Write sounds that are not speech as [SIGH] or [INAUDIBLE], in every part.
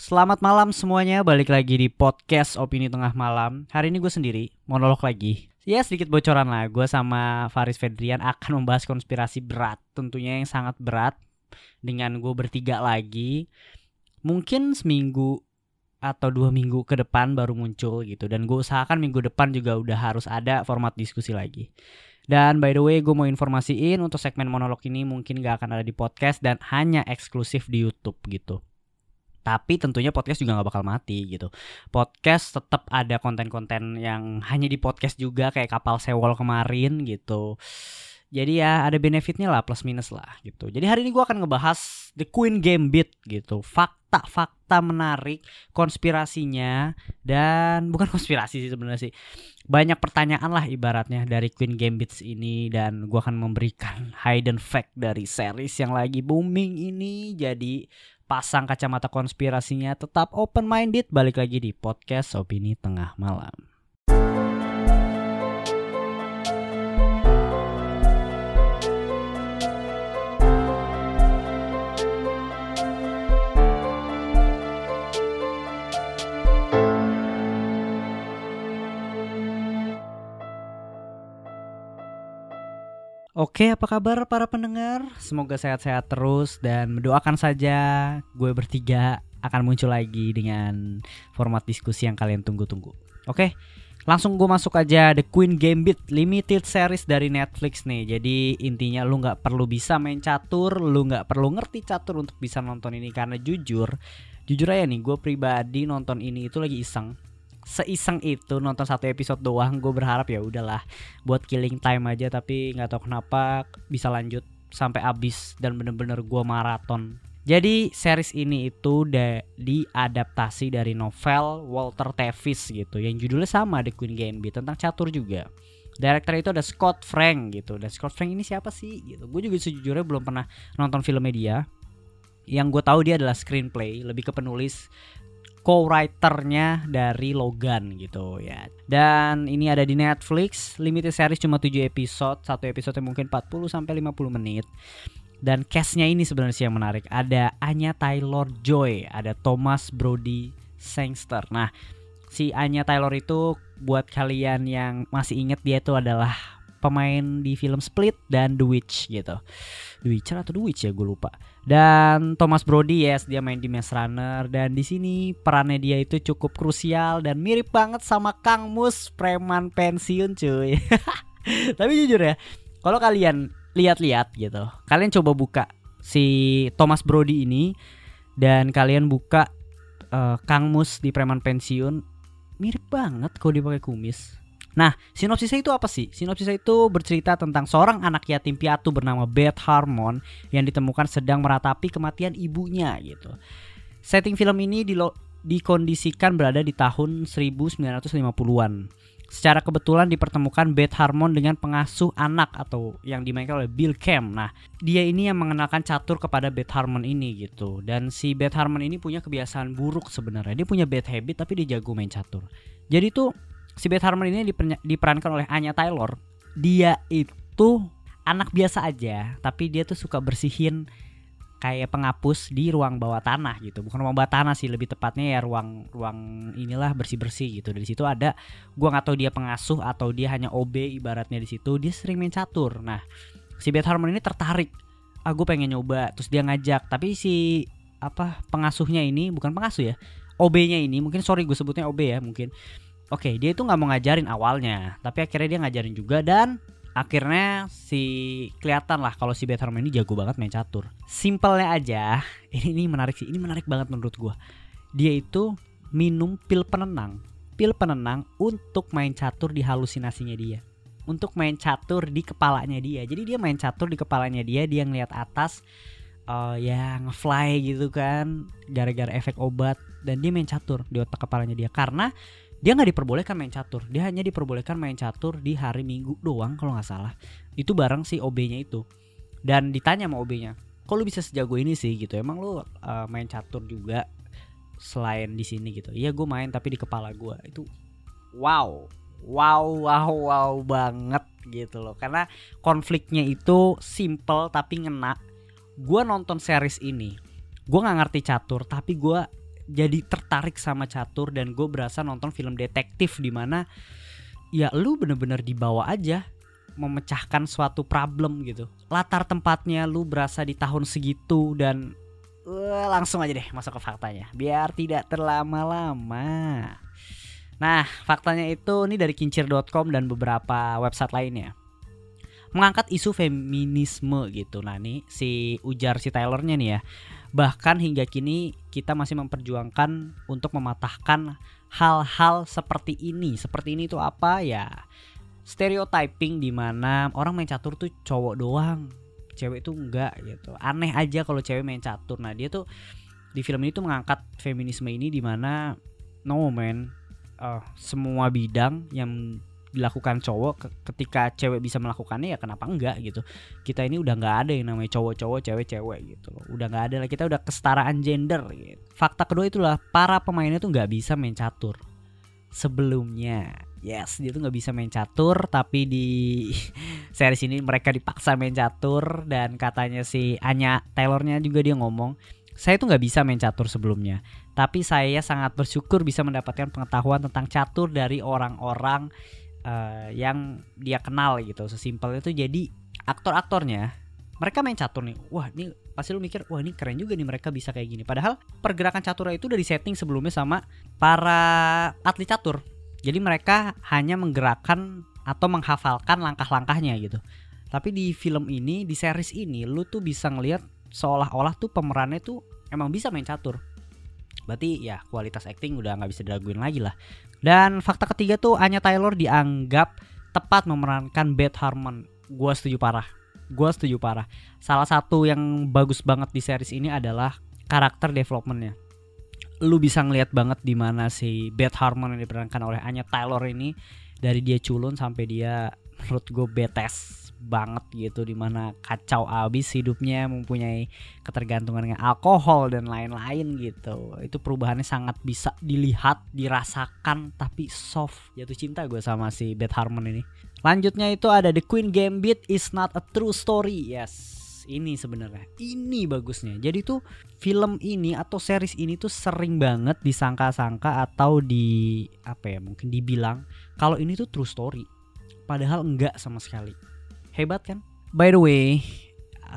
Selamat malam semuanya, balik lagi di podcast Opini Tengah Malam. Hari ini gue sendiri, monolog lagi. Ya sedikit bocoran lah, gue sama Faris Fedrian akan membahas konspirasi berat Tentunya yang sangat berat Dengan gue bertiga lagi. Mungkin seminggu atau dua minggu ke depan baru muncul gitu Dan gue usahakan minggu depan juga udah harus ada format diskusi lagi. Dan by the way gue mau informasiin untuk segmen monolog ini mungkin gak akan ada di podcast dan hanya eksklusif di YouTube gitu. Tapi tentunya podcast juga gak bakal mati gitu. Podcast tetap ada konten-konten yang hanya di podcast juga kayak kapal sewol kemarin gitu. Jadi ya ada benefitnya lah plus minus lah gitu. Jadi hari ini gue akan ngebahas The Queen Gambit gitu. Fakta-fakta menarik, konspirasinya dan bukan [LAUGHS] konspirasi sih sebenarnya sih. Banyak pertanyaan lah ibaratnya dari Queen Gambit ini dan gue akan memberikan [LAUGHS] hidden fact dari series yang lagi booming ini. Jadi pasang kacamata konspirasinya tetap open minded balik lagi di podcast opini tengah malam. Oke, apa kabar para pendengar? Semoga sehat-sehat terus dan mendoakan saja gue bertiga akan muncul lagi dengan format diskusi yang kalian tunggu-tunggu. Oke, langsung gue masuk aja The Queen Gambit limited series dari Netflix nih. Jadi intinya lu nggak perlu bisa main catur, lu nggak perlu ngerti catur untuk bisa nonton ini karena jujur, jujur aja nih, gue pribadi nonton ini itu lagi iseng seiseng itu nonton satu episode doang gue berharap ya udahlah buat killing time aja tapi nggak tahu kenapa bisa lanjut sampai habis dan bener-bener gue maraton jadi series ini itu diadaptasi dari novel Walter Tevis gitu yang judulnya sama The Queen Gambit tentang catur juga. Director itu ada Scott Frank gitu. Dan Scott Frank ini siapa sih gitu. Gue juga sejujurnya belum pernah nonton film media. Yang gue tahu dia adalah screenplay, lebih ke penulis co-writernya dari Logan gitu ya. Dan ini ada di Netflix, limited series cuma 7 episode, satu episode mungkin 40 sampai 50 menit. Dan castnya ini sebenarnya yang menarik. Ada Anya Taylor Joy, ada Thomas Brody Sangster. Nah, si Anya Taylor itu buat kalian yang masih inget dia itu adalah pemain di film Split dan The Witch gitu. The Witcher atau The Witch ya gue lupa. Dan Thomas Brody yes dia main di Maze Runner dan di sini perannya dia itu cukup krusial dan mirip banget sama Kang Mus preman pensiun cuy. [LAUGHS] Tapi jujur ya, kalau kalian lihat-lihat gitu, kalian coba buka si Thomas Brody ini dan kalian buka uh, Kang Mus di preman pensiun mirip banget kalau dia pakai kumis Nah, sinopsisnya itu apa sih? Sinopsisnya itu bercerita tentang seorang anak yatim piatu bernama Beth Harmon yang ditemukan sedang meratapi kematian ibunya gitu. Setting film ini dilo- dikondisikan berada di tahun 1950-an. Secara kebetulan dipertemukan Beth Harmon dengan pengasuh anak atau yang dimainkan oleh Bill Cam. Nah, dia ini yang mengenalkan catur kepada Beth Harmon ini gitu. Dan si Beth Harmon ini punya kebiasaan buruk sebenarnya. Dia punya bad habit tapi dia jago main catur. Jadi tuh si Beth Harmon ini diperankan oleh Anya Taylor. Dia itu anak biasa aja, tapi dia tuh suka bersihin kayak penghapus di ruang bawah tanah gitu. Bukan ruang bawah tanah sih, lebih tepatnya ya ruang ruang inilah bersih-bersih gitu. Dari situ ada gua nggak tahu dia pengasuh atau dia hanya OB ibaratnya di situ. Dia sering main catur. Nah, si Beth Harmon ini tertarik. Ah, pengen nyoba. Terus dia ngajak, tapi si apa pengasuhnya ini bukan pengasuh ya. OB-nya ini mungkin sorry gue sebutnya OB ya mungkin Oke, dia itu nggak mau ngajarin awalnya, tapi akhirnya dia ngajarin juga dan akhirnya si kelihatan lah kalau si Beth Harmon ini jago banget main catur. Simpelnya aja, [LAUGHS] ini, ini menarik sih, ini menarik banget menurut gua. Dia itu minum pil penenang, pil penenang untuk main catur di halusinasinya dia. Untuk main catur di kepalanya dia. Jadi dia main catur di kepalanya dia, dia ngeliat atas uh, ya ngefly gitu kan gara-gara efek obat dan dia main catur di otak kepalanya dia karena dia nggak diperbolehkan main catur. Dia hanya diperbolehkan main catur di hari minggu doang kalau nggak salah. Itu bareng si OB-nya itu. Dan ditanya sama OB-nya kok lu bisa sejago ini sih? Gitu. Emang lu uh, main catur juga selain di sini? Gitu. Iya gue main tapi di kepala gue itu wow. Wow wow wow banget gitu loh. Karena konfliknya itu simple tapi ngena. Gue nonton series ini gue nggak ngerti catur tapi gue jadi tertarik sama catur dan gue berasa nonton film detektif di mana ya lu bener-bener dibawa aja memecahkan suatu problem gitu latar tempatnya lu berasa di tahun segitu dan uh, langsung aja deh masuk ke faktanya biar tidak terlama-lama nah faktanya itu ini dari kincir.com dan beberapa website lainnya mengangkat isu feminisme gitu. Nah nih si ujar si Taylornya nih ya. Bahkan hingga kini kita masih memperjuangkan untuk mematahkan hal-hal seperti ini. Seperti ini itu apa ya? Stereotyping di mana orang main catur tuh cowok doang, cewek itu enggak gitu. Aneh aja kalau cewek main catur. Nah dia tuh di film ini tuh mengangkat feminisme ini di mana no man uh, semua bidang yang dilakukan cowok ketika cewek bisa melakukannya ya kenapa enggak gitu. Kita ini udah nggak ada yang namanya cowok-cowok cewek-cewek gitu loh. Udah nggak ada lah kita udah kesetaraan gender gitu. Fakta kedua itulah para pemainnya tuh nggak bisa main catur. Sebelumnya yes dia tuh nggak bisa main catur tapi di [LAUGHS] series ini mereka dipaksa main catur dan katanya si Anya Taylornya juga dia ngomong saya tuh nggak bisa main catur sebelumnya tapi saya sangat bersyukur bisa mendapatkan pengetahuan tentang catur dari orang-orang uh, yang dia kenal gitu sesimpel itu jadi aktor-aktornya mereka main catur nih. Wah ini pasti lu mikir wah ini keren juga nih mereka bisa kayak gini. Padahal pergerakan catur itu udah di setting sebelumnya sama para atlet catur. Jadi mereka hanya menggerakkan atau menghafalkan langkah-langkahnya gitu. Tapi di film ini di series ini lu tuh bisa ngelihat seolah-olah tuh pemerannya tuh emang bisa main catur. Berarti ya kualitas acting udah nggak bisa diraguin lagi lah dan fakta ketiga tuh Anya Taylor dianggap tepat memerankan Beth Harmon. Gua setuju parah. Gua setuju parah. Salah satu yang bagus banget di series ini adalah karakter developmentnya. Lu bisa ngeliat banget di mana si Beth Harmon yang diperankan oleh Anya Taylor ini dari dia culun sampai dia menurut gue betes banget gitu di mana kacau abis hidupnya mempunyai ketergantungan dengan alkohol dan lain-lain gitu. Itu perubahannya sangat bisa dilihat dirasakan tapi soft. Jatuh cinta gue sama si Beth Harmon ini. Lanjutnya itu ada The Queen Gambit is not a true story. Yes ini sebenarnya. Ini bagusnya. Jadi tuh film ini atau series ini tuh sering banget disangka-sangka atau di apa ya mungkin dibilang kalau ini tuh true story. Padahal enggak sama sekali Hebat kan? By the way,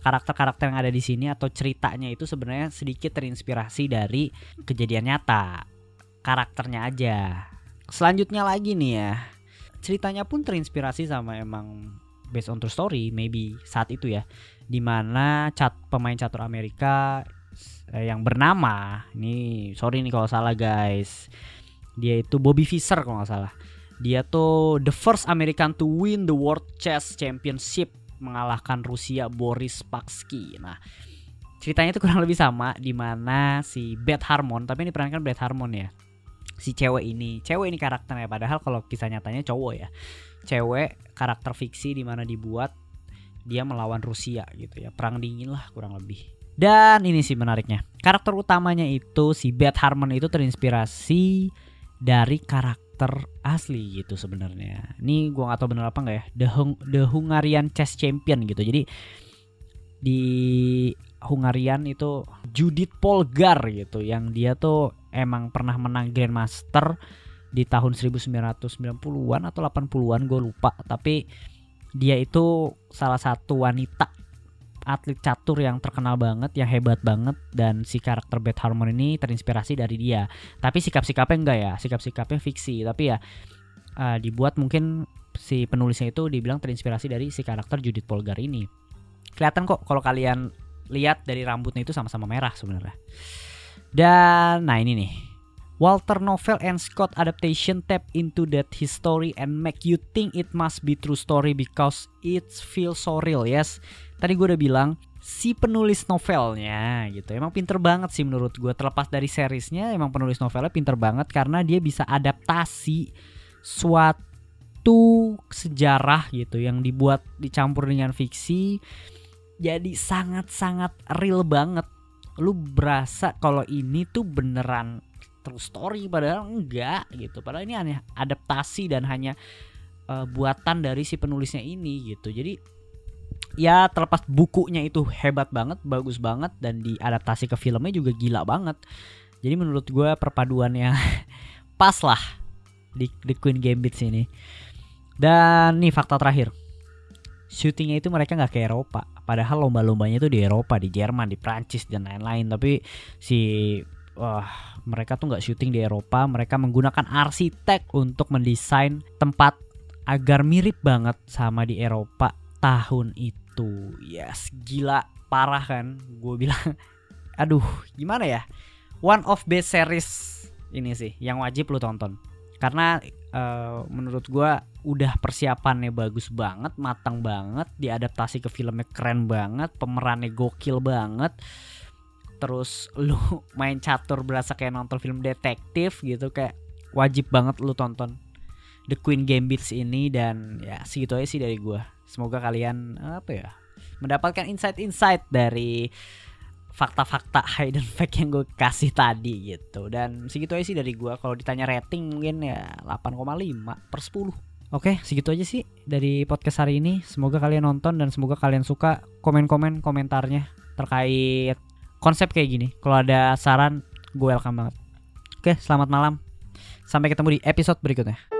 karakter-karakter yang ada di sini atau ceritanya itu sebenarnya sedikit terinspirasi dari kejadian nyata. Karakternya aja. Selanjutnya lagi nih ya. Ceritanya pun terinspirasi sama emang based on true story maybe saat itu ya. Di mana cat pemain catur Amerika eh, yang bernama ini sorry nih kalau salah guys. Dia itu Bobby Fischer kalau nggak salah dia tuh the first American to win the World Chess Championship mengalahkan Rusia Boris Spassky. Nah, ceritanya itu kurang lebih sama di mana si Beth Harmon, tapi ini perankan Beth Harmon ya. Si cewek ini, cewek ini karakternya padahal kalau kisah nyatanya cowok ya. Cewek karakter fiksi di mana dibuat dia melawan Rusia gitu ya. Perang dingin lah kurang lebih. Dan ini sih menariknya. Karakter utamanya itu si Beth Harmon itu terinspirasi dari karakter karakter asli gitu sebenarnya. Ini gua nggak tahu benar apa nggak ya. The, Hung The Hungarian Chess Champion gitu. Jadi di Hungarian itu Judith Polgar gitu yang dia tuh emang pernah menang Grandmaster di tahun 1990-an atau 80-an gue lupa tapi dia itu salah satu wanita atlet catur yang terkenal banget, yang hebat banget dan si karakter Beth Harmon ini terinspirasi dari dia. Tapi sikap-sikapnya enggak ya, sikap-sikapnya fiksi. Tapi ya uh, dibuat mungkin si penulisnya itu dibilang terinspirasi dari si karakter Judith Polgar ini. Kelihatan kok kalau kalian lihat dari rambutnya itu sama-sama merah sebenarnya. Dan nah ini nih. Walter Novel and Scott adaptation tap into that history and make you think it must be true story because it feels so real. Yes, tadi gue udah bilang si penulis novelnya gitu emang pinter banget sih menurut gue terlepas dari seriesnya emang penulis novelnya pinter banget karena dia bisa adaptasi suatu sejarah gitu yang dibuat dicampur dengan fiksi jadi sangat-sangat real banget. Lu berasa kalau ini tuh beneran true story padahal enggak gitu. Padahal ini hanya adaptasi dan hanya uh, buatan dari si penulisnya ini gitu. Jadi ya terlepas bukunya itu hebat banget, bagus banget dan diadaptasi ke filmnya juga gila banget. Jadi menurut gue perpaduannya [LAUGHS] pas lah di, di Queen Gambit sini. Dan nih fakta terakhir. Syutingnya itu mereka nggak ke Eropa. Padahal lomba-lombanya itu di Eropa, di Jerman, di Prancis dan lain-lain. Tapi si wah mereka tuh nggak syuting di Eropa. Mereka menggunakan arsitek untuk mendesain tempat agar mirip banget sama di Eropa tahun itu. Yes, gila parah kan? Gue bilang, [LAUGHS] aduh, gimana ya? One of best series ini sih yang wajib lu tonton. Karena uh, menurut gue udah persiapannya bagus banget, matang banget, diadaptasi ke filmnya keren banget, pemerannya gokil banget. Terus lu [LAUGHS] main catur berasa kayak nonton film detektif gitu kayak wajib banget lu tonton The Queen Gambits ini dan ya segitu aja sih dari gue. Semoga kalian apa ya mendapatkan insight-insight dari fakta-fakta [LAUGHS] hidden fact yang gue kasih tadi gitu. Dan segitu aja sih dari gue kalau ditanya rating mungkin ya 8,5 per 10 Oke segitu aja sih dari podcast hari ini. Semoga kalian nonton dan semoga kalian suka komen-komen komentarnya terkait konsep kayak gini. Kalau ada saran gue welcome banget. Oke selamat malam. Sampai ketemu di episode berikutnya